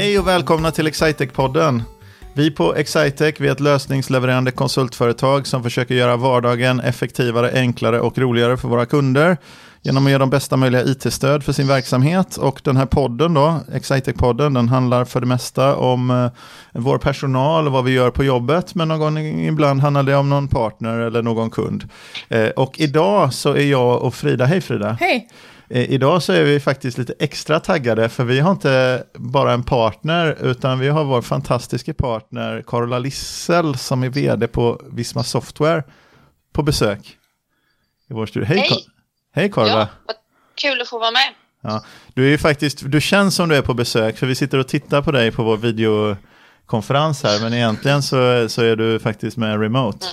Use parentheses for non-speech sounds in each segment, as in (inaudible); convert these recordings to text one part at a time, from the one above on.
Hej och välkomna till Excitec-podden. Vi på Excitec vi är ett lösningslevererande konsultföretag som försöker göra vardagen effektivare, enklare och roligare för våra kunder genom att ge dem bästa möjliga it-stöd för sin verksamhet. Och den här podden då, Excitec-podden, den handlar för det mesta om eh, vår personal och vad vi gör på jobbet, men någon ibland handlar det om någon partner eller någon kund. Eh, och idag så är jag och Frida, hej Frida! Hej! Eh, Idag så är vi faktiskt lite extra taggade för vi har inte bara en partner utan vi har vår fantastiska partner Carola Lissel som är vd på Visma Software på besök i vår studio. Hej, Hej. Ka- Hej Carola! Ja, vad kul att få vara med. Ja, du är ju faktiskt, du känns som du är på besök för vi sitter och tittar på dig på vår videokonferens här men egentligen så, så är du faktiskt med remote.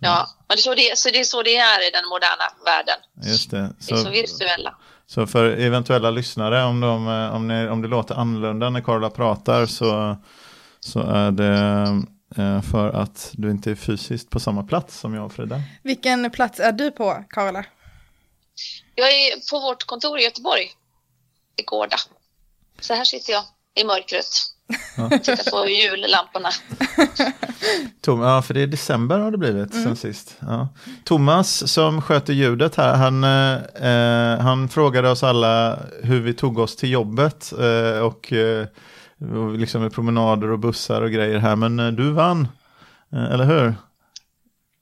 Ja, men det är, så det, så det är så det är i den moderna världen. Just det. Vi är så virtuella. Så för eventuella lyssnare, om, de, eh, om, ni, om det låter annorlunda när Carola pratar så, så är det eh, för att du inte är fysiskt på samma plats som jag och Frida. Vilken plats är du på, Carola? Jag är på vårt kontor i Göteborg, i Gårda. Så här sitter jag i mörkret. (laughs) Tittar på jullamporna. (laughs) Tom, ja, för det är december har det blivit sen sist. Ja. Thomas som sköter ljudet här, han, eh, han frågade oss alla hur vi tog oss till jobbet eh, och eh, liksom med promenader och bussar och grejer här. Men eh, du vann, eh, eller hur?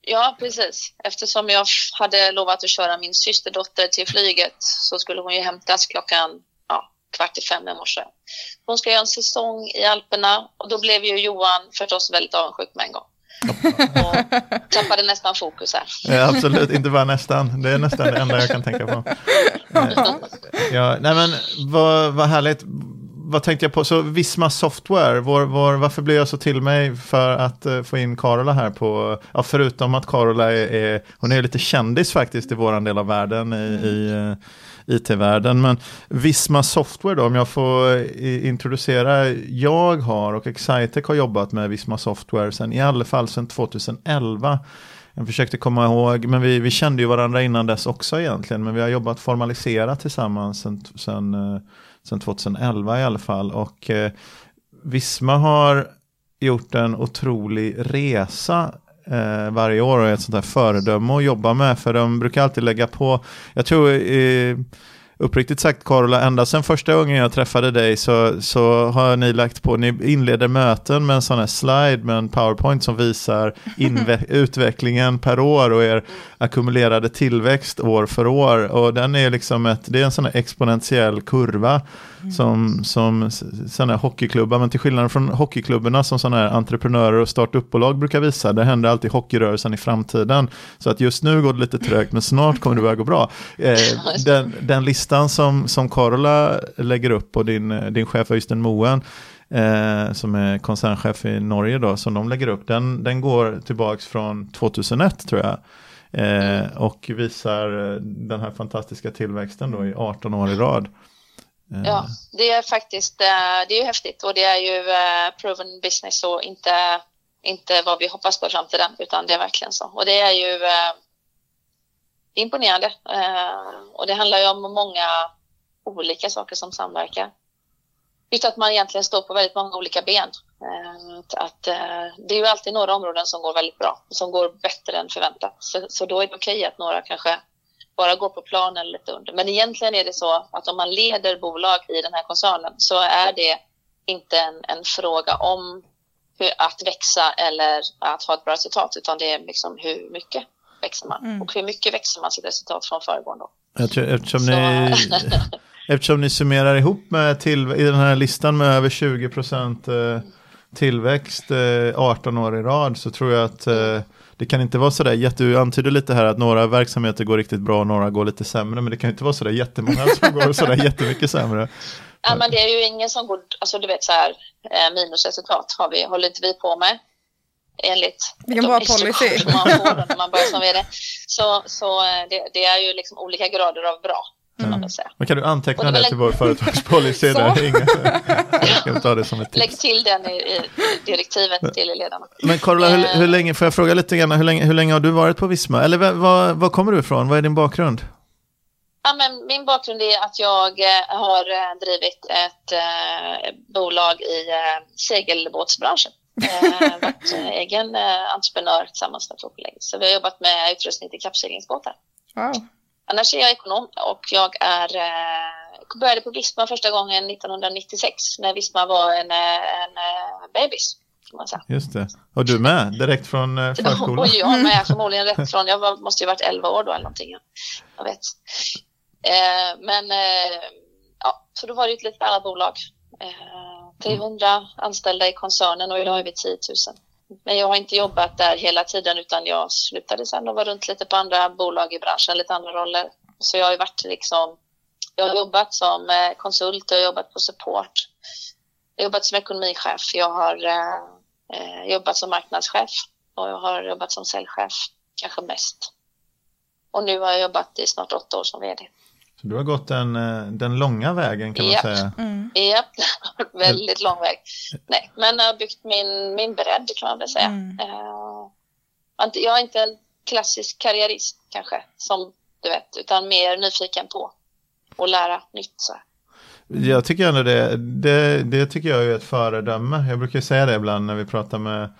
Ja, precis. Eftersom jag hade lovat att köra min systerdotter till flyget så skulle hon ju hämtas klockan ja, kvart i fem i morse. Hon ska göra en säsong i Alperna och då blev ju Johan förstås väldigt avundsjuk med en gång. Och tappade nästan fokus här. Ja, absolut, inte bara nästan. Det är nästan det enda jag kan tänka på. Eh, ja, nej men vad, vad härligt. Vad tänkte jag på? Så Visma Software, vår, vår, varför blev jag så till mig för att uh, få in Carola här på, ja, förutom att Carola är, är hon är lite kändis faktiskt i våran del av världen, i, i uh, IT-världen. Men Visma Software då, om jag får eh, introducera, jag har och Excitec har jobbat med Visma Software sen, i alla fall sedan 2011. Jag försökte komma ihåg, men vi, vi kände ju varandra innan dess också egentligen, men vi har jobbat formaliserat tillsammans sen, sedan, sedan eh, 2011 i alla fall. Och eh, Visma har gjort en otrolig resa eh, varje år och är ett sånt här föredöme att jobba med, för de brukar alltid lägga på, jag tror eh, Uppriktigt sagt Carola, ända sedan första gången jag träffade dig så, så har ni lagt på, ni inleder möten med en sån här slide med en powerpoint som visar (laughs) utvecklingen per år och er ackumulerade tillväxt år för år. Och den är liksom ett, det är en sån här exponentiell kurva som, som sådana här hockeyklubbar, men till skillnad från hockeyklubbarna som sådana här entreprenörer och startup-bolag brukar visa, det händer alltid hockeyrörelsen i framtiden. Så att just nu går det lite trögt, men snart kommer det börja gå bra. Eh, (laughs) den, den listan som, som Carola lägger upp och din, din chef Öystein Moen, eh, som är koncernchef i Norge då, som de lägger upp, den, den går tillbaks från 2001 tror jag. Eh, och visar eh, den här fantastiska tillväxten då i 18 år i rad. Eh, Ja, det är faktiskt eh, det är ju häftigt och det är ju eh, proven business och inte, inte vad vi hoppas på i framtiden utan det är verkligen så. Och det är ju imponerande och det handlar ju om många olika saker som samverkar. Just att man egentligen står på väldigt många olika ben. Eh, att, att, eh, det är ju alltid några områden som går väldigt bra, som går bättre än förväntat. Så, så då är det okej att några kanske bara går på plan eller lite under. Men egentligen är det så att om man leder bolag i den här koncernen så är det inte en, en fråga om hur, att växa eller att ha ett bra resultat utan det är liksom hur mycket växer man och hur mycket växer man sitt resultat från föregående år. Jag tror, eftersom, ni, (laughs) eftersom ni summerar ihop med till, i den här listan med över 20% eh, tillväxt eh, 18 år i rad så tror jag att eh, det kan inte vara sådär, jätte, du antyder lite här att några verksamheter går riktigt bra och några går lite sämre, men det kan inte vara sådär jättemånga (laughs) som går sådär jättemycket sämre. Ja, men det är ju ingen som går, alltså du vet så här, eh, minusresultat har vi, håller inte vi på med. Enligt Vilken bra policy. man får när man börjar som vd. Så, så eh, det, det är ju liksom olika grader av bra, kan man väl säga. Men kan du anteckna det det till vår företagspolicy? (laughs) Där? Inga, (laughs) jag ska ta det som ett Lägg tips. till den i, i direktivet till ledarna. Men Carola, hur, Eh. hur länge, får jag fråga lite grann, hur länge, hur länge har du varit på Visma? Eller var, var, kommer du ifrån? Vad är din bakgrund? Ja, men min bakgrund är att jag eh, har eh, drivit ett eh, bolag i eh, segelbåtsbranschen. Eh, (laughs) varit egen entreprenör tillsammans med två kollegor. Så vi har jobbat med utrustning till kappseglingsbåtar. Wow. Annars är jag ekonom och jag är, eh, började på Visma första gången 1996 när Visma var en, en eh, bebis. Just det. Och du med, direkt från eh, förskolan? Och jag med, (laughs) förmodligen rätt från, jag var, måste ju varit 11 år då eller någonting. Jag vet. Eh, men eh, ja, så då var det ett litet annat bolag. Eh, 300 anställda i koncernen och idag är vi 10 000. Men jag har inte jobbat där hela tiden utan jag slutade sen och var runt lite på andra bolag i branschen, lite andra roller. Så jag har ju varit liksom, jag har jobbat som eh, konsult och jobbat på support. Jag har jobbat som ekonomichef, jag har eh, eh, jobbat som marknadschef och jag har jobbat som säljchef, kanske mest. Och nu har jag jobbat i snart åtta år som vd. Så du har gått den, eh, den långa vägen kan man Japp. säga. Mm. Japp, (laughs) väldigt lång väg. Nej, men jag har byggt min, min bredd kan man väl säga. Mm. Eh, jag är inte en klassisk karriärist kanske, som du vet, utan mer nyfiken på att lära nytt. Så. Jag tycker ändå det, det, det tycker jag är ett föredöme. Jag brukar säga det ibland när vi pratar med,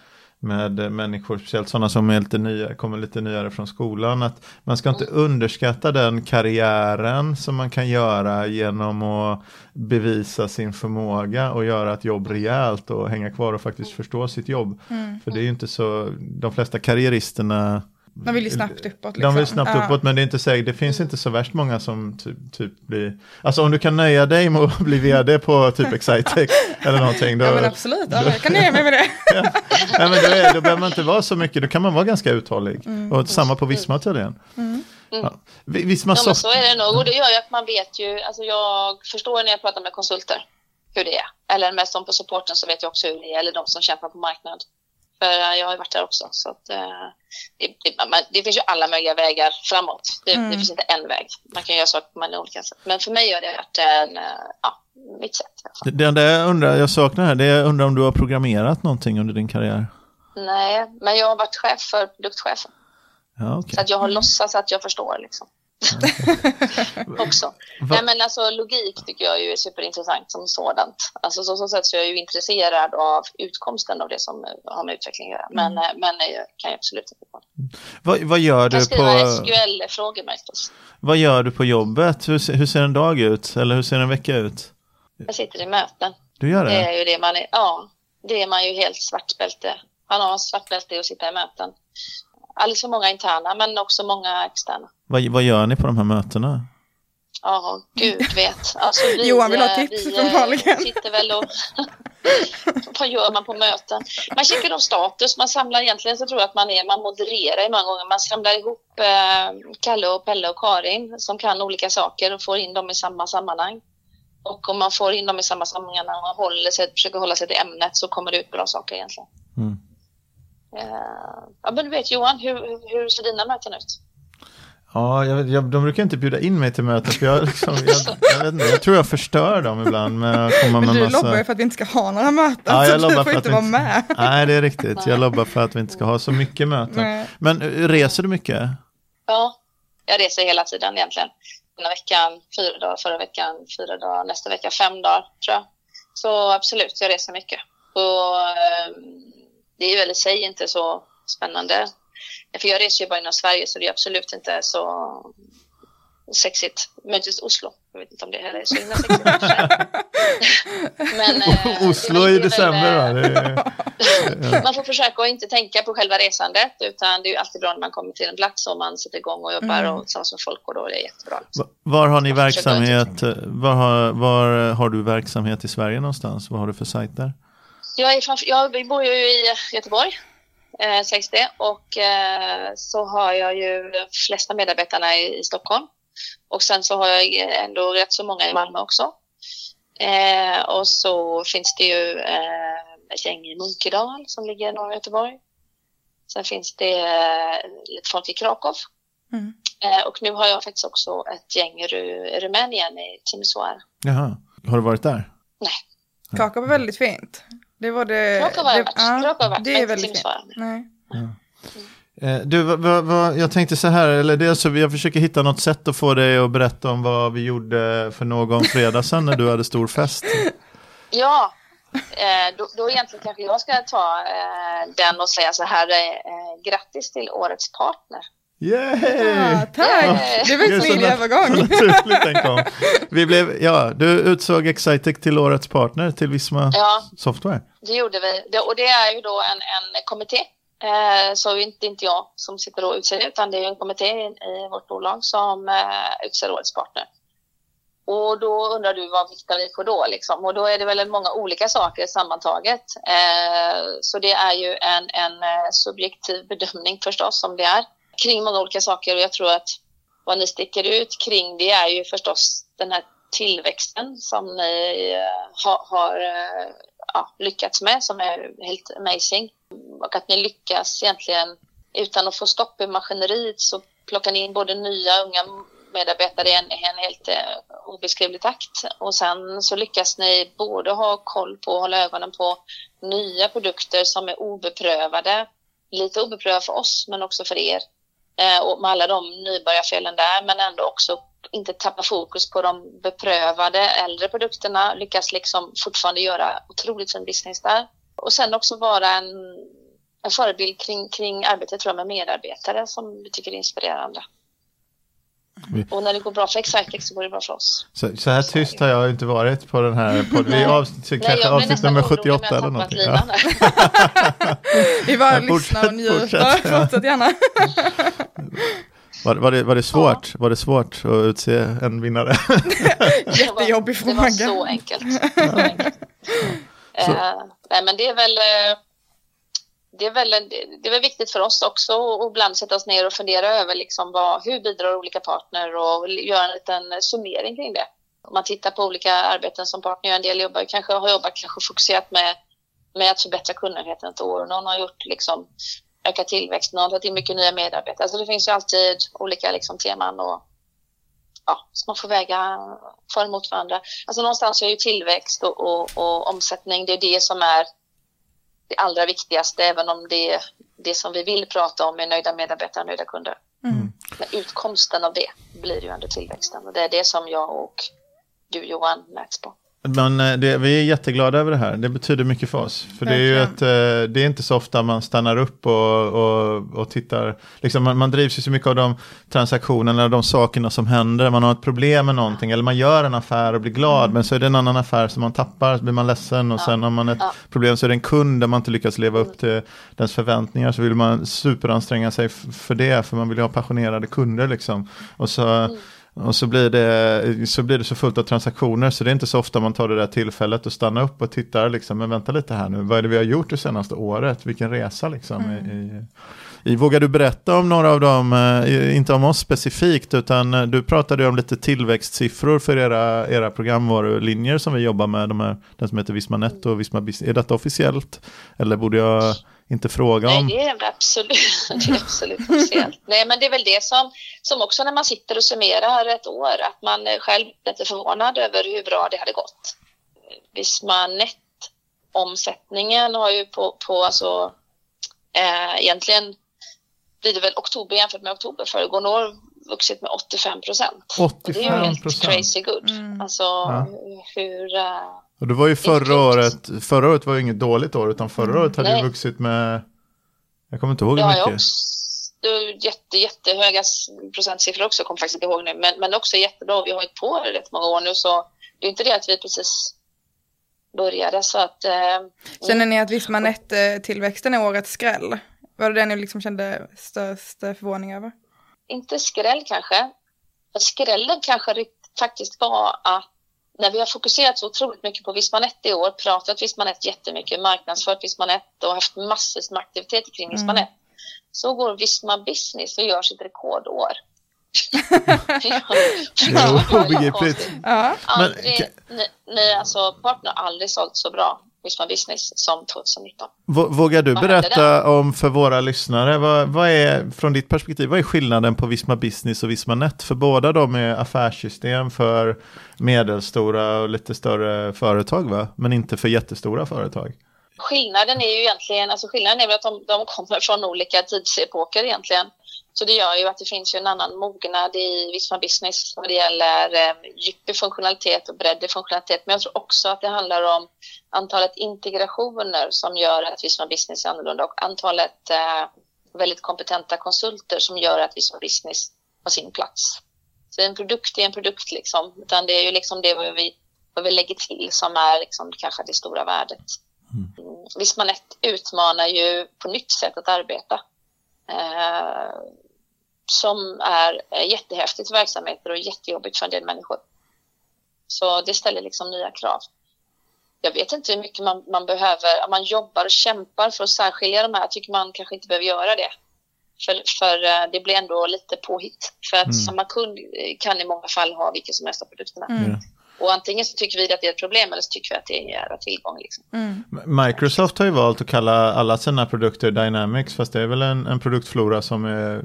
med människor, speciellt sådana som är lite nya, kommer lite nyare från skolan, att man ska inte underskatta den karriären som man kan göra genom att bevisa sin förmåga och göra ett jobb rejält och hänga kvar och faktiskt förstå sitt jobb. Mm. För det är ju inte så, de flesta karriäristerna Man vill ju snabbt uppåt. Liksom. de vill snabbt Ja. uppåt men det är inte säkert, det finns inte så värst många som typ, typ blir, alltså om du kan nöja dig med att (laughs) bli vd på typ Excitec (laughs) eller någonting. Då, Ja men absolut, ja, jag kan nöja mig med det. (laughs) nej, men då, är, då behöver man inte vara så mycket, då kan man vara ganska uthållig. Och samma på Visma tydligen. Ja. Vi- Visma Ja, men soft, så är det nog. Och det gör ju att man vet ju, alltså jag förstår när jag pratar med konsulter hur det är. Eller med som på supporten så vet jag också hur det är, eller de som kämpar på marknad. För eh, jag har varit där också. Så att, eh, det, det, det finns ju alla möjliga vägar framåt. Det, Mm. det finns inte en väg. Man kan göra saker på många olika sätt. Men för mig har det varit en, eh, ja, mitt sätt. det enda jag undrar, jag saknar här, det är jag undrar om du har programmerat någonting under din karriär. Nej, men jag har varit chef för produktchefen. Ja, okej. Så att jag har låtsats att jag förstår liksom. (laughs) också. Va- Nej, men alltså, logik tycker jag ju är superintressant som sådant. Alltså, så, så sätt så är jag ju intresserad av utkomsten av det som eh, har med utveckling att göra. Men, eh, men eh, jag kan ju absolut inte på. Vad, vad, gör Jag du på, SQL-frågor Marcus. vad gör du på jobbet? Hur, hur ser en dag ut? Eller hur ser en vecka ut? Jag sitter i möten. Du gör Det det? är ju det man är, ja, det är man ju helt svartbälte. Man har svartbälte i att sitta i möten. Alldeles för många interna, men också många externa. Vad, vad gör ni på de här mötena? Ja, gud vet. Alltså, vi, Johan vill ha eh, tips, vi, eh, uppenbarligen. sitter väl och... (laughs) Vad gör man på möten? Man checkar av status. Man samlar egentligen så tror jag att man, är, man modererar i många gånger. Man samlar ihop eh, Kalle och Pelle och Karin som kan olika saker och får in dem i samma sammanhang. Och om man får in dem i samma sammanhang och håller sig, försöker hålla sig till ämnet så kommer det ut bra saker egentligen. Mm. Eh, ja, men du vet Johan, hur, hur, ser dina möten ut? Ja, jag, jag, de brukar inte bjuda in mig till möten för jag, liksom, jag, jag, vet inte, jag tror jag förstör dem ibland med att komma Men med du massa... lobbar ju för att vi inte ska ha några möten, Ja, jag så du lobbar får för inte att vi vara inte- med. Nej, det är riktigt. Jag lobbar för att vi inte ska ha så mycket möten. Nej. Men eh, reser du mycket? Ja, jag reser hela tiden egentligen. Den här veckan, fyra dagar, förra veckan, fyra dagar, nästa vecka, fem dagar tror jag. Så absolut, jag reser mycket. Och eh, det är väl i sig inte så spännande. För jag reser ju bara inom Sverige så det är absolut inte så sexigt. Möjligtvis Oslo. Jag vet inte om det heller är så himla sexigt. Men, (laughs) eh, Oslo det i december va? eh, (laughs) man får försöka att inte tänka på själva resandet utan det är ju alltid bra när man kommer till en plats och man sätter igång och jobbar Mm. och tillsammans med folk och då är det jättebra. Liksom. Va- var har ni verksamhet? eh, Var har, var har du verksamhet i Sverige någonstans? Vad har du för sajter? Jag, är framför, jag bor ju i Göteborg, eh, sägs det, och eh, så har jag ju de flesta medarbetarna i, i Stockholm. Och sen så har jag ändå rätt så många i Malmö också. Eh, och så finns det ju eh, ett gäng i Munkedal som ligger norr om Göteborg. Sen finns det eh, lite folk i Krakow. Mm. Eh, och nu har jag faktiskt också ett gäng i Ru- Rumänien, i Timisoara. Jaha, har du varit där? Krakow var väldigt fint. Det var det. Jag det, varit. ja, det är väldigt fint. Nej. Eh, Du, vad, vad, jag tänkte så här, eller det så, jag försöker hitta något sätt att få dig att berätta om vad vi gjorde för någon fredag sedan när du hade stor fest. Ja, eh, då, då egentligen kanske jag ska ta eh, den och säga så här, grattis till årets partner. Yay! Ja, tack! Det var (laughs) en smidig övergång. Vi blev, ja, du utsåg Excitec till årets partner till Visma Ja, Software. det gjorde vi. Det, och det är ju då en, en kommitté. Eh, så inte, inte jag som sitter och utser utan det är en kommitté i, i vårt bolag som eh, utser årets partner. Och då undrar du vad viktar vi på då? Liksom? Och då är det väl många olika saker sammantaget. Eh, så det är ju en, en eh, subjektiv bedömning förstås som det är kring många olika saker och jag tror att vad ni sticker ut kring det är ju förstås den här tillväxten som ni eh, har, har ja, lyckats med som är helt amazing. Och att ni lyckas egentligen utan att få stopp i maskineriet så plockar ni in både nya unga medarbetare i en, en helt eh, obeskrivlig takt. Och sen så lyckas ni både ha koll på och hålla ögonen på nya produkter som är obeprövade. Lite obeprövade för oss men också för er. Eh, och med alla de nybörjarfelen där men ändå också inte tappa fokus på de beprövade äldre produkterna. Lyckas liksom fortfarande göra otroligt fin business där. Och sen också vara en, en förebild kring, kring arbetet tror jag, med medarbetare som vi tycker är inspirerande. Vi- Och när det går bra för Excitex så går det bra för oss. Så, så här tyst har jag inte varit på den här (laughs) podden. Vi avsnitt, kanske jag blir avsnitt nästan nummer orolig 78 om jag eller någonting. Ja. (laughs) Vi bara Ja, lyssnar och njuter. fortsätt, (laughs) ja. Fortsätt gärna. Var, var, det, var det svårt? Var det svårt att utse en vinnare? Jättejobbig Det var fråga. så enkelt. Så enkelt. Så- Eh, nej, men det är väl eh, det är, väl, det är väl viktigt för oss också att ibland sätta oss ner och fundera över liksom vad, hur bidrar olika partner och göra en liten summering kring det. Om man tittar på olika arbeten som partner gör, en del jobbar, kanske har jobbat kanske fokuserat med, med att förbättra kundnöjdheten ett år. Någon har gjort liksom, ökat tillväxt, någon har tagit in mycket nya medarbetare. Alltså det finns ju alltid olika liksom, teman och ja, så man får väga för och emot varandra. Alltså någonstans är ju tillväxt och, och, och omsättning, det är det som är det allra viktigaste, även om det, det som vi vill prata om är nöjda medarbetare och nöjda kunder. Mm. Men utkomsten av det blir ju ändå tillväxten och det är det som jag och du Johan mäts på. Men eh, det, vi är jätteglada över det här. Det betyder mycket för oss. För det är ju ett, eh, det är inte så ofta man stannar upp och, och, och tittar. Liksom man, man drivs ju så mycket av de transaktionerna, de sakerna som händer. Man har ett problem med någonting eller man gör en affär och blir glad. Men så är det en annan affär som man tappar, så blir man ledsen. Och sen har man ett Ja. problem så är det en kund där man inte lyckas leva upp till dens förväntningar. Så vill man superanstränga sig för det. För man vill ju ha passionerade kunder liksom. Och så... Och så blir, det, så blir det så fullt av transaktioner så det är inte så ofta man tar det där tillfället och stannar upp och tittar liksom, men vänta lite här nu, vad är det vi har gjort det senaste året, vilken resa liksom. I, i, i, vågar du berätta om några av dem, eh, inte om oss specifikt, utan eh, du pratade ju om lite tillväxtsiffror för era, era programvarulinjer som vi jobbar med, de här, den som heter Visma Net och Visma Business. Är detta officiellt? Eller borde jag inte fråga Nej, om? det är absolut, (laughs) det är absolut officiellt. Nej, men det är väl det som, som också när man sitter och summerar ett år, att man är själv lite förvånad över hur bra det hade gått. Visma Net-omsättningen har ju på, på alltså, eh, egentligen blir det väl oktober jämfört med oktober föregående år vuxit med 85 procent. Det är ju 85 helt procent. crazy good. Mm. Alltså Ja. hur... eh, Och det var ju förra året, förra året var ju inget dåligt år, utan förra året hade Nej. ju vuxit med, jag kommer inte ihåg Det hur mycket. också. Det är jätte, jättehöga procentsiffror också, kommer faktiskt inte ihåg nu. Men, men också jättebra. Vi har hållit på rätt många år nu så det är inte det att vi precis började så att... Eh, Känner ni att Visma Net-tillväxten är årets skräll? Var det det ni liksom kände störst förvåning över? inte skräll kanske. Skrällen kanske faktiskt var att när vi har fokuserat så otroligt mycket på Vismanet i år, pratat Vismanet jättemycket, marknadsfört Vismanet och haft massor med aktiviteter kring Mm. Vismanet. Så går Visma Business och gör sitt rekordår. (laughs) Det är obegripligt. Ja. Aldrig, ni, ni, alltså partner har aldrig sålt så bra Visma Business som 2019. Vå- Vågar du berätta om för våra lyssnare, vad, vad är från ditt perspektiv, vad är skillnaden på Visma Business och Visma Net? För båda de är affärssystem för medelstora och lite större företag va? Men inte för jättestora företag. Skillnaden är ju egentligen, alltså skillnaden är väl att de, de kommer från olika tidsepoker egentligen. Så det gör ju att det finns ju en annan mognad i Visma Business vad det gäller eh, djup i funktionalitet och bredd i funktionalitet. Men jag tror också att det handlar om antalet integrationer som gör att Visma Business är annorlunda och antalet eh, väldigt kompetenta konsulter som gör att Visma Business har sin plats. Så en produkt är en produkt liksom, utan det är ju liksom det vi, vad vi lägger till som är liksom kanske det stora värdet. Mm. Vismanet utmanar ju på nytt sätt att arbeta. Eh, som är jättehäftigt för verksamheter och jättejobbigt för en del människor. Så det ställer liksom nya krav. Jag vet inte hur mycket man, man behöver, om man jobbar och kämpar för att särskilja de här, jag tycker man kanske inte behöver göra det. För, för eh, det blir ändå lite påhitt. För att mm. samma kund kan i många fall ha vilka som helst av produkterna. Mm. Och antingen så tycker vi att det är ett problem eller så tycker vi att det är en tillgång. Liksom. Mm. Microsoft har ju valt att kalla alla sina produkter Dynamics, fast det är väl en, en produktflora som är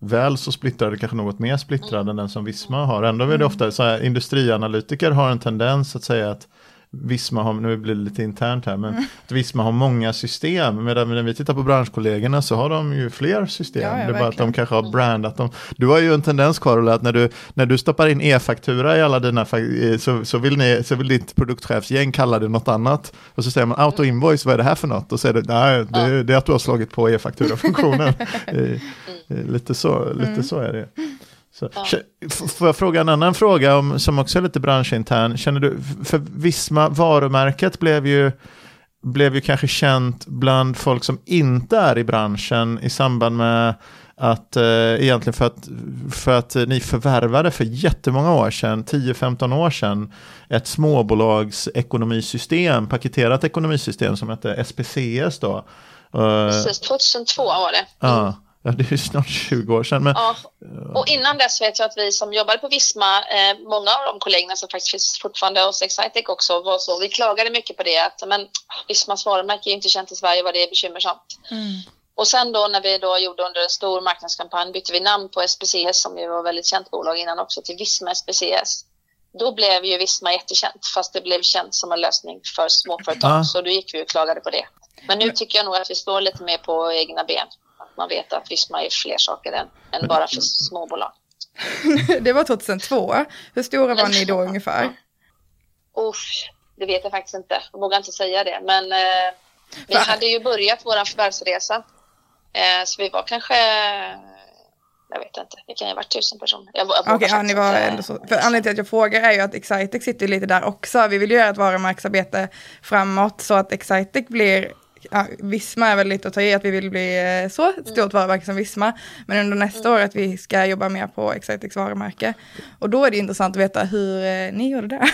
väl så splittrad, kanske något mer splittrad mm. än den som Visma har. Ändå är det mm. ofta så här, industrianalytiker har en tendens att säga att Visma har, nu blir det lite internt här, men mm. att Visma har många system. Medan när vi tittar på branschkollegorna så har de ju fler system. Ja, ja, det är bara att de kanske har brandat dem. Du har ju en tendens Carola att när du, när du stoppar in e-faktura i alla dina, så, så, vill ni, så vill ditt produktchefsgäng kalla det något annat. Och så säger man auto-invoice, vad är det här för något? Och så är det, nej, det, ja. det är att du har slagit på e-faktura-funktionen. (laughs) lite så, lite mm. så är det. Så, ja. Får jag fråga en annan fråga om, som också är lite branschintern? Känner du, för Visma, varumärket blev ju, blev ju kanske känt bland folk som inte är i branschen i samband med att eh, egentligen för att, för att ni förvärvade för jättemånga år sedan, 10-15 år sedan, ett småbolags ekonomisystem, paketerat ekonomisystem som hette SPCS då. Precis, 2002 var det. Ja. Ja, det är snart 20 år sedan. Men... Ja. Och innan dess vet jag att vi som jobbade på Visma, eh, många av de kollegorna som faktiskt finns fortfarande hos Excitec också, var så, vi klagade mycket på det att men, Vismas varumärke är inte känt i Sverige vad det är bekymmersamt. Mm. Och sen då när vi då gjorde under en stor marknadskampanj bytte vi namn på SPCS som ju var väldigt känt bolag innan också till Visma SPCS. Då blev ju Visma jättekänt fast det blev känt som en lösning för småföretag ah. så då gick vi och klagade på det. Men nu tycker jag nog att vi står lite mer på egna ben man vet att Visma är fler saker än, än bara för småbolag. (laughs) det var 2002. Hur stora var ni då ungefär? Usch, det vet jag faktiskt inte. Jag vågar inte säga det. Men eh, vi Va? hade ju börjat vår förvärvsresa. Eh, så vi var kanske jag vet inte, det kan ju ha varit tusen personer. Okej, okay, ja, ni var ändå så. För anledningen till att jag frågar är ju att Excitec sitter lite där också. Vi vill ju göra ett varumärkesarbete framåt så att Excitec blir ja, Visma är väl lite att ta i att vi vill bli eh, så ett stort varumärke som Visma. Men under nästa mm. år att vi ska jobba mer på Excitex varumärke. Och då är det intressant att veta hur eh, ni gjorde det.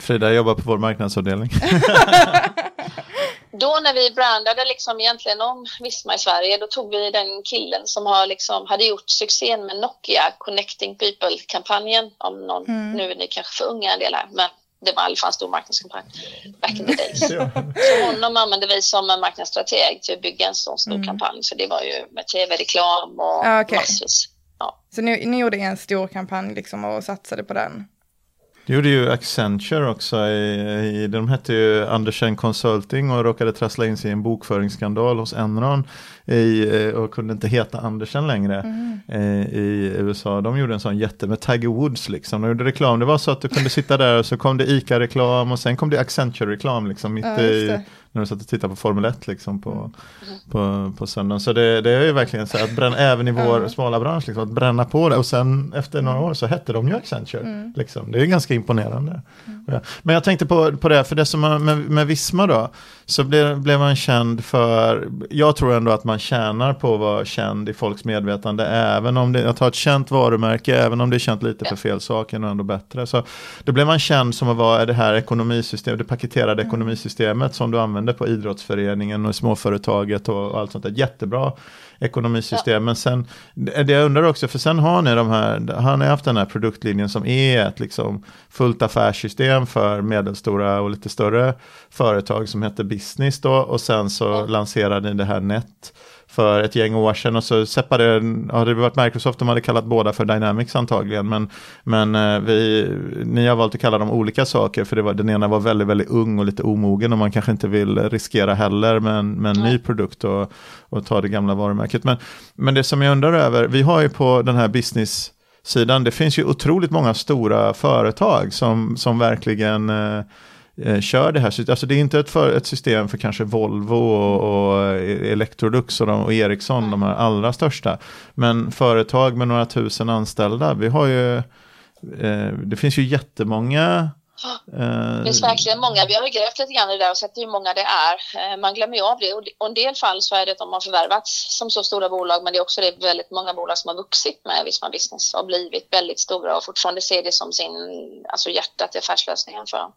Frida jobbar på vår marknadsavdelning. då när vi brandade liksom egentligen om Visma i Sverige, då tog vi den killen som har liksom, hade gjort succén med Nokia, Connecting People-kampanjen. Om någon, mm. nu är ni kanske för unga en del här, men det var i alla fall en stor marknadskampanj back in the days. (laughs) ja. Så honom använde vi som en marknadsstrateg till att bygga en sån stor mm. kampanj. Så det var ju med tv-reklam och okay. massvis. Ja. Så ni, ni gjorde en stor kampanj liksom och satsade på den? Det gjorde ju Accenture också. I, i, de hette ju Andersen Consulting och råkade trassla in sig i en bokföringsskandal hos Enron i, eh, och kunde inte heta Andersen längre mm. eh, i USA. De gjorde en sån jätte med Tiger Woods liksom. De gjorde reklam. Det var så att du kunde sitta där och så kom det ICA-reklam och sen kom det Accenture-reklam liksom mitt ja, i när du satt och tittade på Formel 1 liksom på, mm. på, på söndagen. Så det, det är ju verkligen så att bränna, även i vår mm. smala bransch, liksom, att bränna på det och sen efter några år så hette de ju Accenture. Mm. Liksom. Det är ganska imponerande. Mm. Ja. Men jag tänkte på, på det, för det som med, med Visma då, så blev, blev man känd för, jag tror ändå att man tjänar på att vara känd i folks medvetande, även om det, att ha ett känt varumärke, även om det är känt lite för fel saker, och ändå bättre. Så då blev man känd som att vara det här ekonomisystemet, det paketerade mm. ekonomisystemet som du använder på idrottsföreningen och småföretaget och, och allt sånt där. Jättebra ekonomisystem. Ja. Men sen, det jag undrar också, för sen har ni de här, har ni haft den här produktlinjen som är ett liksom fullt affärssystem för medelstora och lite större företag som heter Business då och sen så ja. lanserade ni det här Net för ett gäng år sedan och så separerade, hade det varit Microsoft, de hade kallat båda för Dynamics antagligen, men, men eh, vi, ni har valt att kalla dem olika saker för det var, den ena var väldigt, väldigt ung och lite omogen och man kanske inte vill riskera heller med en, med en ny produkt och, och ta det gamla varumärket. Men, men det som jag undrar över, vi har ju på den här business sidan, det finns ju otroligt många stora företag som, som verkligen eh, eh, kör det här systemet. Alltså det är inte ett, för, ett system för kanske Volvo och, och Electrolux och, de, och Ericsson, mm. de här allra största. Men företag med några tusen anställda, vi har ju, eh, det finns ju jättemånga det finns verkligen många. Vi har grävt lite grann i det där och sett hur många det är. Eh, man glömmer ju av det. Och en del fall så är det att de har förvärvats som så stora bolag, men det är också det väldigt många bolag som har vuxit med Visma Business och blivit väldigt stora och fortfarande ser det som sin, alltså hjärtat i affärslösningen för dem.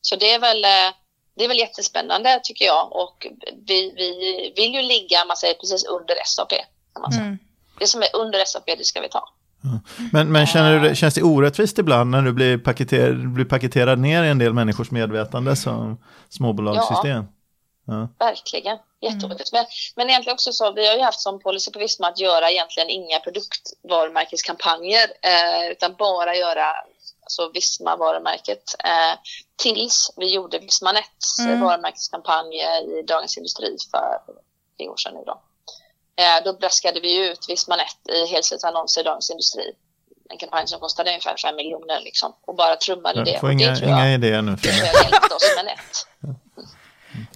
Så det är väl, eh, det är väl jättespännande tycker jag och vi, vi vill ju ligga, man säger precis under SAP. Mm. Det som är under SAP, det ska vi ta. Men, men känner du, känns det orättvist ibland när du blir, paketer, blir paketerad ner i en del människors medvetande som småbolagssystem? Ja, ja. verkligen. Jätteorättvist. Men, men egentligen också så, vi har ju haft som policy på Visma att göra egentligen inga produktvarumärkeskampanjer, eh, utan bara göra alltså Visma-varumärket, eh, tills vi gjorde Vismanets mm. varumärkeskampanj i Dagens Industri för tre år sedan nu då. Eh, då braskade vi ut Vismanet i helsidesannonser i Dagens Industri. En kampanj som kostade ungefär 5 miljoner liksom, och bara trummade det. Får inga, det inga idéer nu. Det tror jag hjälpte oss med nät. (laughs)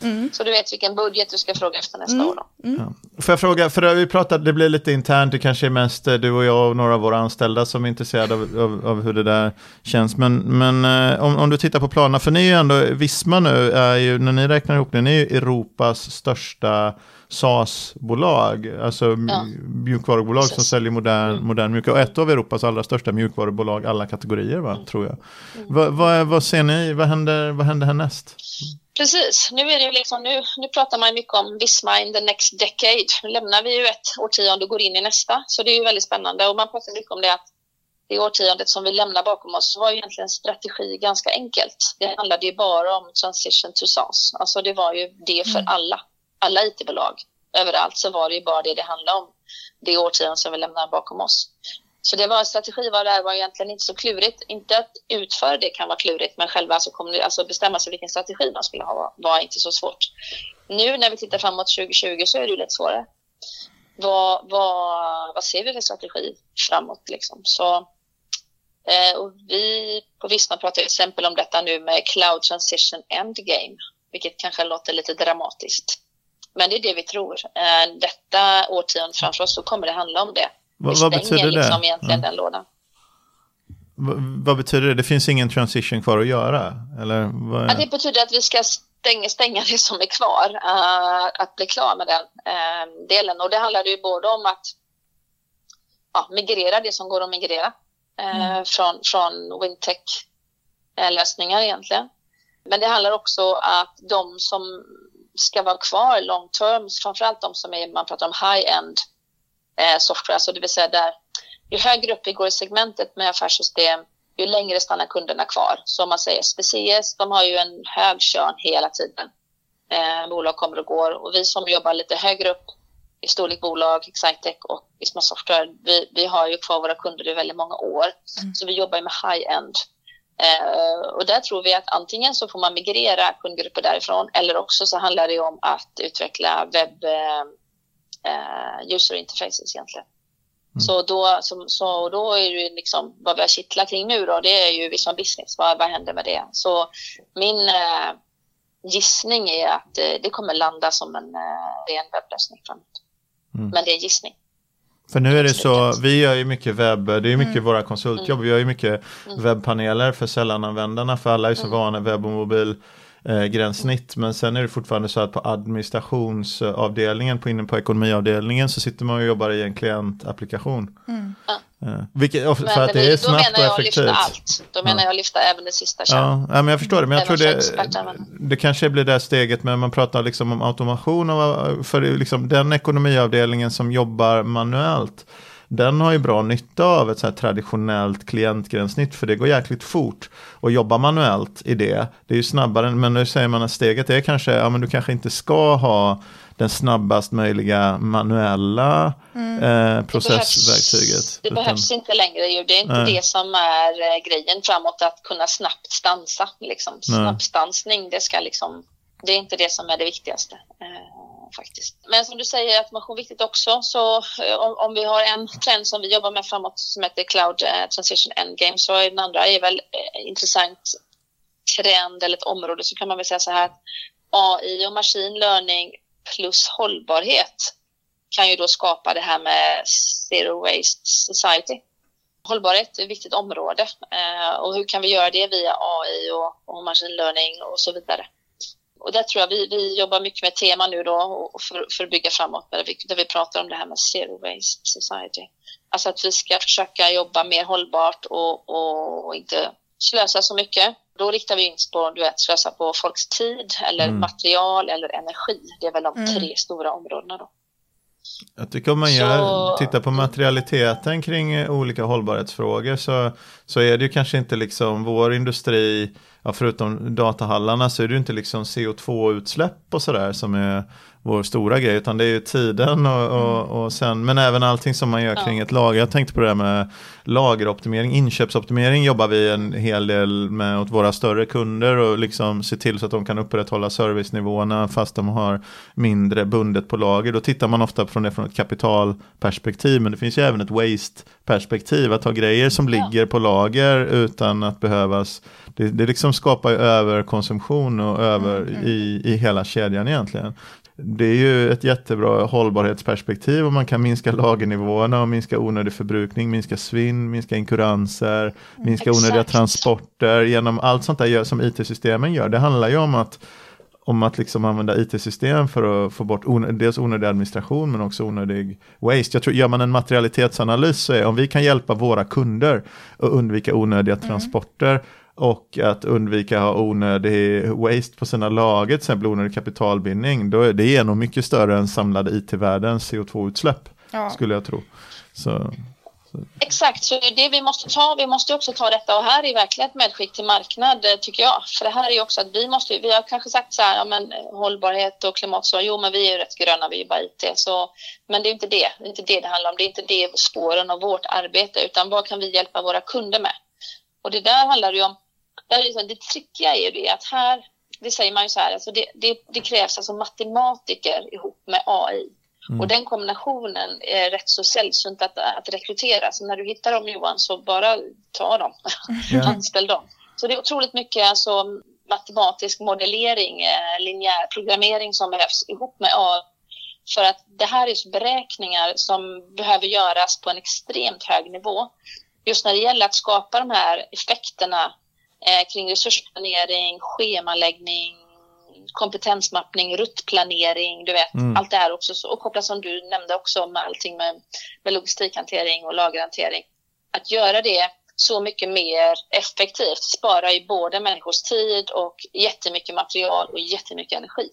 Mm. Så du vet vilken budget du ska fråga efter nästa mm. år då. Mm. Ja. Får jag fråga, för vi pratade, det blir lite internt, det kanske är mest eh, du och jag och några av våra anställda som är intresserade av, av, av hur det där känns. Men, men eh, om, om, du tittar på planerna, för ni är ju ändå, Visma nu är ju, när ni räknar ihop det, ni är ju Europas största SaaS-bolag, alltså ja. mjukvarubolag Precis. som säljer modern, mm. modern mjukvara. Och ett av Europas allra största mjukvarubolag, alla kategorier, va, mm. tror jag. Mm. Va, va, vad ser ni, vad händer, vad händer härnäst? Precis, nu är det ju liksom, nu, nu pratar man mycket om Visma in the next decade. Nu lämnar vi ju ett årtionde och går in i nästa, så det är ju väldigt spännande. Och man pratar mycket om det att det årtiondet som vi lämnar bakom oss var egentligen strategi ganska enkelt. Det handlade ju bara om transition to SaaS. Alltså det var ju det för mm. alla alla IT-bolag överallt så var det ju bara det det handlade om det årtionde som vi lämnar bakom oss. Så det var strategi var det var egentligen inte så klurigt. Inte att utföra det kan vara klurigt, men själva alltså, alltså bestämma sig vilken strategi man skulle ha var inte så svårt. Nu när vi tittar framåt 2020 så är det ju lite svårare. Vad, vad, vad ser vi för strategi framåt liksom? Så, eh, och vi på Visma pratar till exempel om detta nu med Cloud Transition Endgame, vilket kanske låter lite dramatiskt. Men det är det vi tror. Eh, detta årtionde framför oss så kommer det handla om det. Vad, vad betyder det? Liksom egentligen ja. den lådan. Vad, vad, betyder det? Det finns ingen transition kvar att göra? Eller vad... ja, det betyder att vi ska stänga, stänga det som är kvar, uh, att bli klar med den uh, delen. Och det handlar ju både om att ja, migrera det som går att migrera uh, mm. från, från Wintech-lösningar egentligen. Men det handlar också att de som ska vara kvar long term, framförallt de som är, man pratar om high-end eh, software, alltså det vill säga där ju högre upp vi går i segmentet med affärssystem, ju längre stannar kunderna kvar. Så om man säger SPCS, de har ju en hög körn hela tiden. Eh, bolag kommer och går och vi som jobbar lite högre upp i storlek bolag, Excitec och Visma Software, vi, vi har ju kvar våra kunder i väldigt många år. Mm. Så vi jobbar med high-end Eh, och där tror vi att antingen så får man migrera kundgrupper därifrån eller också så handlar det om att utveckla webb eh, user interfaces egentligen. Mm. Så, då, så, så då är det liksom vad vi har kittlat kring nu då, det är ju Visma Business. Vad, vad händer med det? Så min eh, gissning är att eh, det kommer landa som en eh, ren webblösning framåt. Mm. Men det är gissning. För nu är det så, vi gör ju mycket webb, det är mycket mm. våra konsultjobb, vi gör ju mycket mm. webbpaneler för sällananvändarna, för alla är så mm. vana webb och mobil eh, gränssnitt. Men sen är det fortfarande så att på administrationsavdelningen, på inne på ekonomiavdelningen så sitter man och jobbar i en klientapplikation. Mm. Eh, vilket, för men, att det är snabbt och effektivt. Då menar jag lyfta allt. Då menar jag lyfta även det sista Ja, ja men jag förstår det. Men jag tror det, det kanske blir det steget. Men man pratar liksom om automation. Och, för liksom den ekonomiavdelningen som jobbar manuellt den har ju bra nytta av ett så här traditionellt klientgränssnitt för det går jäkligt fort. Och jobba manuellt i det, det är ju snabbare, men nu säger man att steget är kanske, ja men du kanske inte ska ha den snabbast möjliga manuella mm. eh, processverktyget. Det, behövs, det utan, behövs inte längre ju. Det är inte nej. det som är eh, grejen framåt, att kunna snabbt stansa. Liksom. Snabbstansning, det, ska liksom, det är inte det som är det viktigaste. Eh, faktiskt. Men som du säger, automation är viktigt också. Så eh, om, om, vi har en trend som vi jobbar med framåt som heter Cloud eh, Transition Endgame så är den andra är väl eh, intressant trend eller ett område så kan man väl säga så här att AI och machine learning plus hållbarhet kan ju då skapa det här med zero waste society. Hållbarhet är ett viktigt område och hur kan vi göra det via AI och, och machine learning och så vidare. Och där tror jag vi, vi jobbar mycket med tema nu då och för, för att bygga framåt där vi, där vi pratar om det här med zero waste society. Alltså att vi ska försöka jobba mer hållbart och, och, och inte slösa så mycket då riktar vi in oss på du vet, slösa på folks tid eller mm. material eller energi. Det är väl de mm. tre stora områdena då. Jag tycker om man gör, tittar på materialiteten kring olika hållbarhetsfrågor så, så är det ju kanske inte liksom vår industri, ja, förutom datahallarna så är det ju inte liksom CO2-utsläpp och sådär som är vår stora grej, utan det är ju tiden och, och, mm. och sen, men även allting som man gör kring ett lager. Jag tänkte på det här med lageroptimering, inköpsoptimering jobbar vi en hel del med åt våra större kunder och liksom se till så att de kan upprätthålla servicenivåerna fast de har mindre bundet på lager. Då tittar man ofta från det från ett kapitalperspektiv, men det finns ju även ett waste-perspektiv, att ha grejer som ligger på lager utan att behövas det, det liksom skapar ju överkonsumtion och över mm, mm. i, i hela kedjan egentligen det är ju ett jättebra hållbarhetsperspektiv och man kan minska lagernivåerna och minska onödig förbrukning, minska svinn, minska inkuranser, minska Exakt. onödiga transporter genom allt sånt där som IT-systemen gör. Det handlar ju om att om att liksom använda IT-system för att få bort on dels onödig administration men också onödig waste. Jag tror, gör man en materialitetsanalys så är om vi kan hjälpa våra kunder att undvika onödiga mm. transporter och att undvika ha onödig waste på sina lager, till exempel onödig kapitalbindning, då är det är nog mycket större än samlade IT-världens CO2-utsläpp, ja. skulle jag tro. Så, så. Exakt, så det vi måste ta, vi måste också ta detta och här är verkligen ett medskick till marknad eh, tycker jag. För det här är ju också att vi måste, vi har kanske sagt så här, ja men eh, hållbarhet och klimat så, jo men vi är ju rätt gröna, vi är bara IT. Så, men det är inte det, det är inte det det handlar om, det är inte det spåren av vårt arbete, utan vad kan vi hjälpa våra kunder med? Och det där handlar ju om där det trickiga är ju det att här, det säger man ju så här, alltså det, det, det krävs alltså matematiker ihop med AI. Mm. Och den kombinationen är rätt så sällsynt att, att rekrytera. Så när du hittar dem Johan, så bara ta dem. Ja. (laughs) Anställ dem. Så det är otroligt mycket alltså, matematisk modellering, eh, linjär programmering som behövs ihop med AI. För att det här är beräkningar som behöver göras på en extremt hög nivå. Just när det gäller att skapa de här effekterna eh, kring resursplanering, schemaläggning, kompetensmappning, ruttplanering, du vet, mm. allt det här också. Så, och kopplat som du nämnde också med allting med, med logistikhantering och lagerhantering. Att göra det så mycket mer effektivt sparar ju både människors tid och jättemycket material och jättemycket energi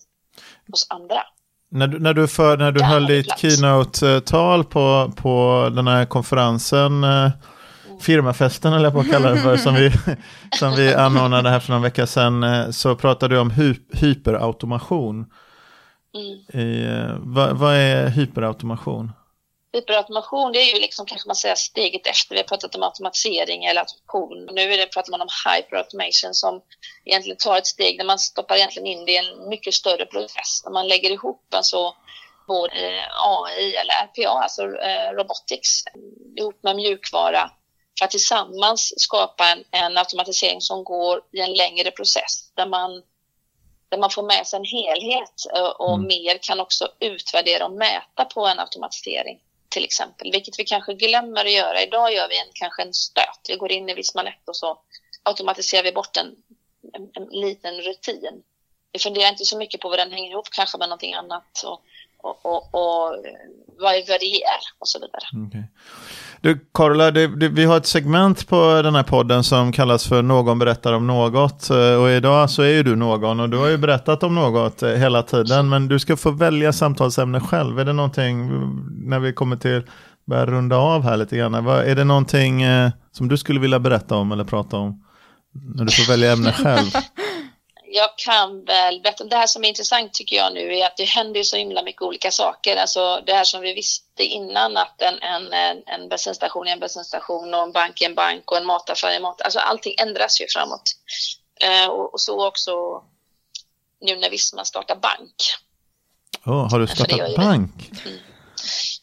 hos andra. När du, när du, för, när du höll ditt keynote-tal på, på den här konferensen eh, firmafesten eller på att kalla det för, som vi, (laughs) som vi anordnade här för någon vecka sedan, eh, så pratade du om hy hyperautomation. Mm. I, eh, vad, vad, är hyperautomation? Hyperautomation, det är ju liksom kanske man säger steget efter. Vi har pratat om automatisering eller automation. Nu är det, pratar man om hyperautomation som egentligen tar ett steg där man stoppar egentligen in det i en mycket större process. När man lägger ihop alltså både AI eller RPA, alltså eh, robotics, ihop med mjukvara för att tillsammans skapa en, en automatisering som går i en längre process där man, där man får med sig en helhet eh, och mm. mer kan också utvärdera och mäta på en automatisering till exempel, vilket vi kanske glömmer att göra. Idag gör vi en, kanske en stöt. Vi går in i Visma och så automatiserar vi bort en, en, en, liten rutin. Vi funderar inte så mycket på vad den hänger ihop kanske med någonting annat och, och, och, och vad, det är och så vidare. Okay. Du, Carola, det, det, vi har ett segment på den här podden som kallas för Någon berättar om något. Eh, och idag så är ju du någon och du har ju berättat om något eh, hela tiden. Men du ska få välja samtalsämne själv. Är det någonting när vi kommer till börja runda av här lite grann. Är det någonting eh, som du skulle vilja berätta om eller prata om? När du får välja ämne själv. (laughs) jag kan väl berätta, det här som är intressant tycker jag nu är att det händer så himla mycket olika saker. Alltså det här som vi visste innan att en, en, en bensinstation är en bensinstation och en bank är en bank och en mataffär är en mataffär. Alltså allting ändras ju framåt. Eh, och, och, så också nu när Visma startar bank. Oh, har du startat bank? Mm.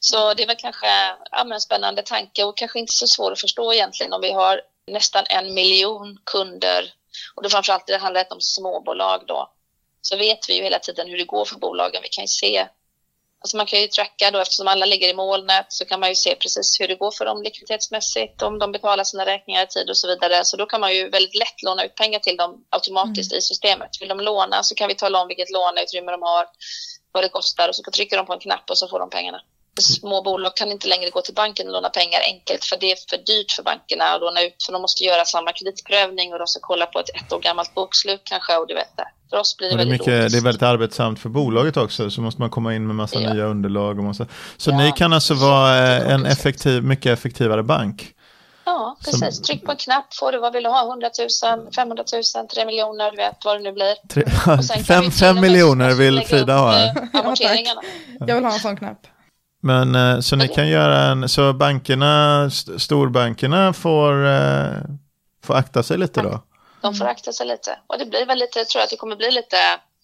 Så det är väl kanske ja, en spännande tanke och kanske inte så svår att förstå egentligen om vi har nästan en miljon kunder och då framförallt det handlar om småbolag då, så vet vi ju hela tiden hur det går för bolagen. Vi kan ju se, alltså man kan ju tracka då eftersom alla ligger i molnet så kan man ju se precis hur det går för dem likviditetsmässigt, om de betalar sina räkningar i tid och så vidare. Så då kan man ju väldigt lätt låna ut pengar till dem automatiskt mm. i systemet. Vill de låna så kan vi tala om vilket låneutrymme de har, vad det kostar och så trycker de på en knapp och så får de pengarna. Små bolag kan inte längre gå till banken och låna pengar enkelt för det är för dyrt för bankerna att låna ut för de måste göra samma kreditprövning och de ska kolla på ett ett år gammalt bokslut kanske och du vet det. För oss blir det, det är väldigt mycket, Det är väldigt arbetsamt för bolaget också så måste man komma in med massa ja. nya underlag och massa. Så ja. ni kan alltså vara eh, en effektiv, mycket effektivare bank? Ja, precis. Som... Tryck på en knapp får du vad vill du ha, 100 000, 500 000, 3 miljoner, du vet vad det nu blir. Tre... fem, fem miljoner vill Frida ha? Eh, amorteringarna. Jag vill ha en sån knapp. Men eh, så ni kan göra en, så bankerna, storbankerna får, eh, får akta sig lite då? De får akta sig lite. Och det blir väl lite, tror jag att det kommer bli lite,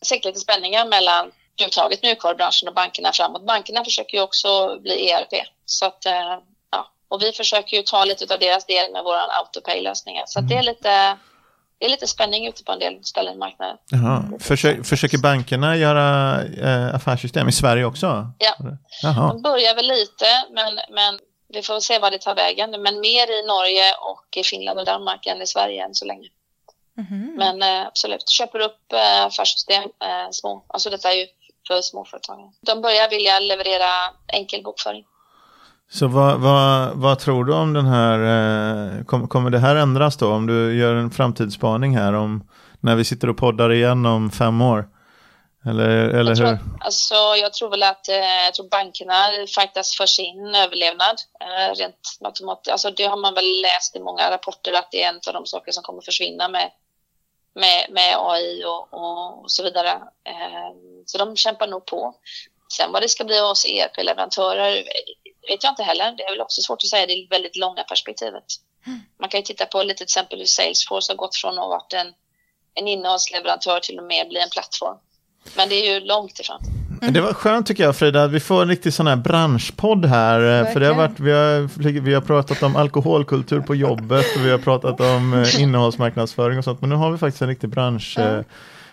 säkert lite spänningar mellan överhuvudtaget mjukvarubranschen och bankerna framåt. Bankerna försöker ju också bli ERP. Så att, eh, ja. Och vi försöker ju ta lite av deras del med våra autopay-lösningar. Så mm. det är lite det är lite spänning ute på en del ställen i marknaden. Jaha. Försöker, försöker bankerna göra äh, affärssystem i Sverige också? Ja, Jaha. de börjar väl lite, men, men vi får se vad det tar vägen. Men mer i Norge och i Finland och Danmark än i Sverige än så länge. Mm. Men äh, absolut, köper upp äh, affärssystem, äh, små, alltså detta är ju för småföretagare. De börjar vilja leverera enkel bokföring. Så vad, vad, vad, tror du om den här, eh, kom, kommer det här ändras då? Om du gör en framtidsspaning här om när vi sitter och poddar igen om fem år? Eller, eller jag tror, hur? Alltså, jag tror väl att eh, jag tror bankerna fightas för sin överlevnad. Eh, rent matematiskt. Alltså, det har man väl läst i många rapporter att det är en av de saker som kommer försvinna med, med, med AI och, och, och så vidare. Eh, så de kämpar nog på. Sen vad det ska bli av oss ERP-leverantörer vet jag inte heller. Det är väl också svårt att säga det väldigt långa perspektivet. Man kan ju titta på lite exempel hur Salesforce har gått från att ha varit en, en innehållsleverantör till och med bli en plattform. Men det är ju långt ifrån. Mm. Det var skönt tycker jag Frida, att vi får en riktig sån här branschpodd här. Verkligen. För det har varit, vi, har, vi har pratat om alkoholkultur på jobbet och vi har pratat om eh, innehållsmarknadsföring och sånt. Men nu har vi faktiskt en riktig bransch. Mm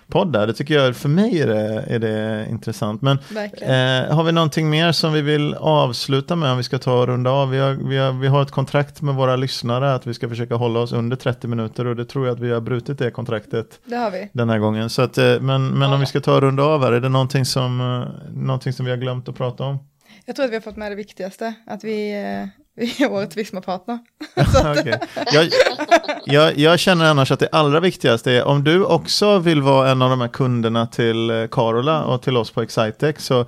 poddar. Det tycker jag, för mig är det, är det intressant. Men eh, har vi någonting mer som vi vill avsluta med om vi ska ta och runda av? Vi har, vi, har, vi har ett kontrakt med våra lyssnare att vi ska försöka hålla oss under 30 minuter och det tror jag att vi har brutit det kontraktet det har vi. den här gången. Så att, eh, men men ja. om vi ska ta och runda av här, är det någonting som, eh, någonting som vi har glömt att prata om? Jag tror att vi har fått med det viktigaste, att vi, eh, (laughs) årets Visma-partner. (laughs) okay. jag, jag, jag, känner annars att det allra viktigaste är om du också vill vara en av de här kunderna till eh, Carola och till oss på Excitec så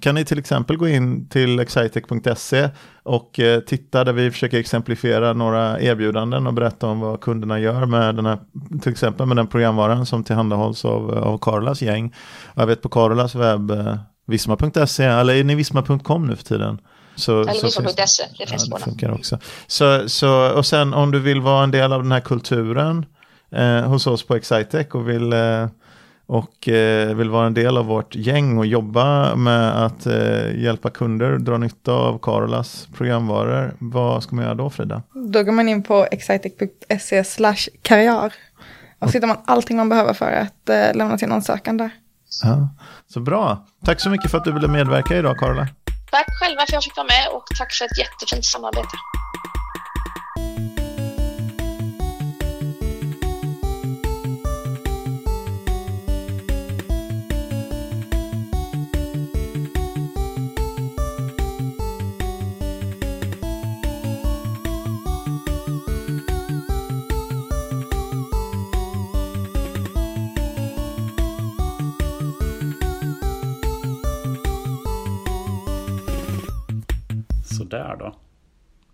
kan ni till exempel gå in till excitec.se och eh, titta där vi försöker exemplifiera några erbjudanden och berätta om vad kunderna gör med den här, till exempel med den programvaran som tillhandahålls av, av Carolas gäng. Jag vet på Carolas webb Visma.se, eller är ni visma.com nu för tiden? Så, eller visma.se, det finns ja, det funkar också. Så, så, och sen om du vill vara en del av den här kulturen eh, hos oss på Excitec och vill, eh, och eh, vill vara en del av vårt gäng och jobba med att eh, hjälpa kunder dra nytta av Carolas programvaror, vad ska man göra då Frida? Då går man in på excitec.se slash karriär. Och så hittar man allting man behöver för att eh, lämna sin ansökan där. Ja, så bra. Tack så mycket för att du ville medverka idag, Carola. Tack själva för att jag fick vara med och tack för ett jättefint samarbete.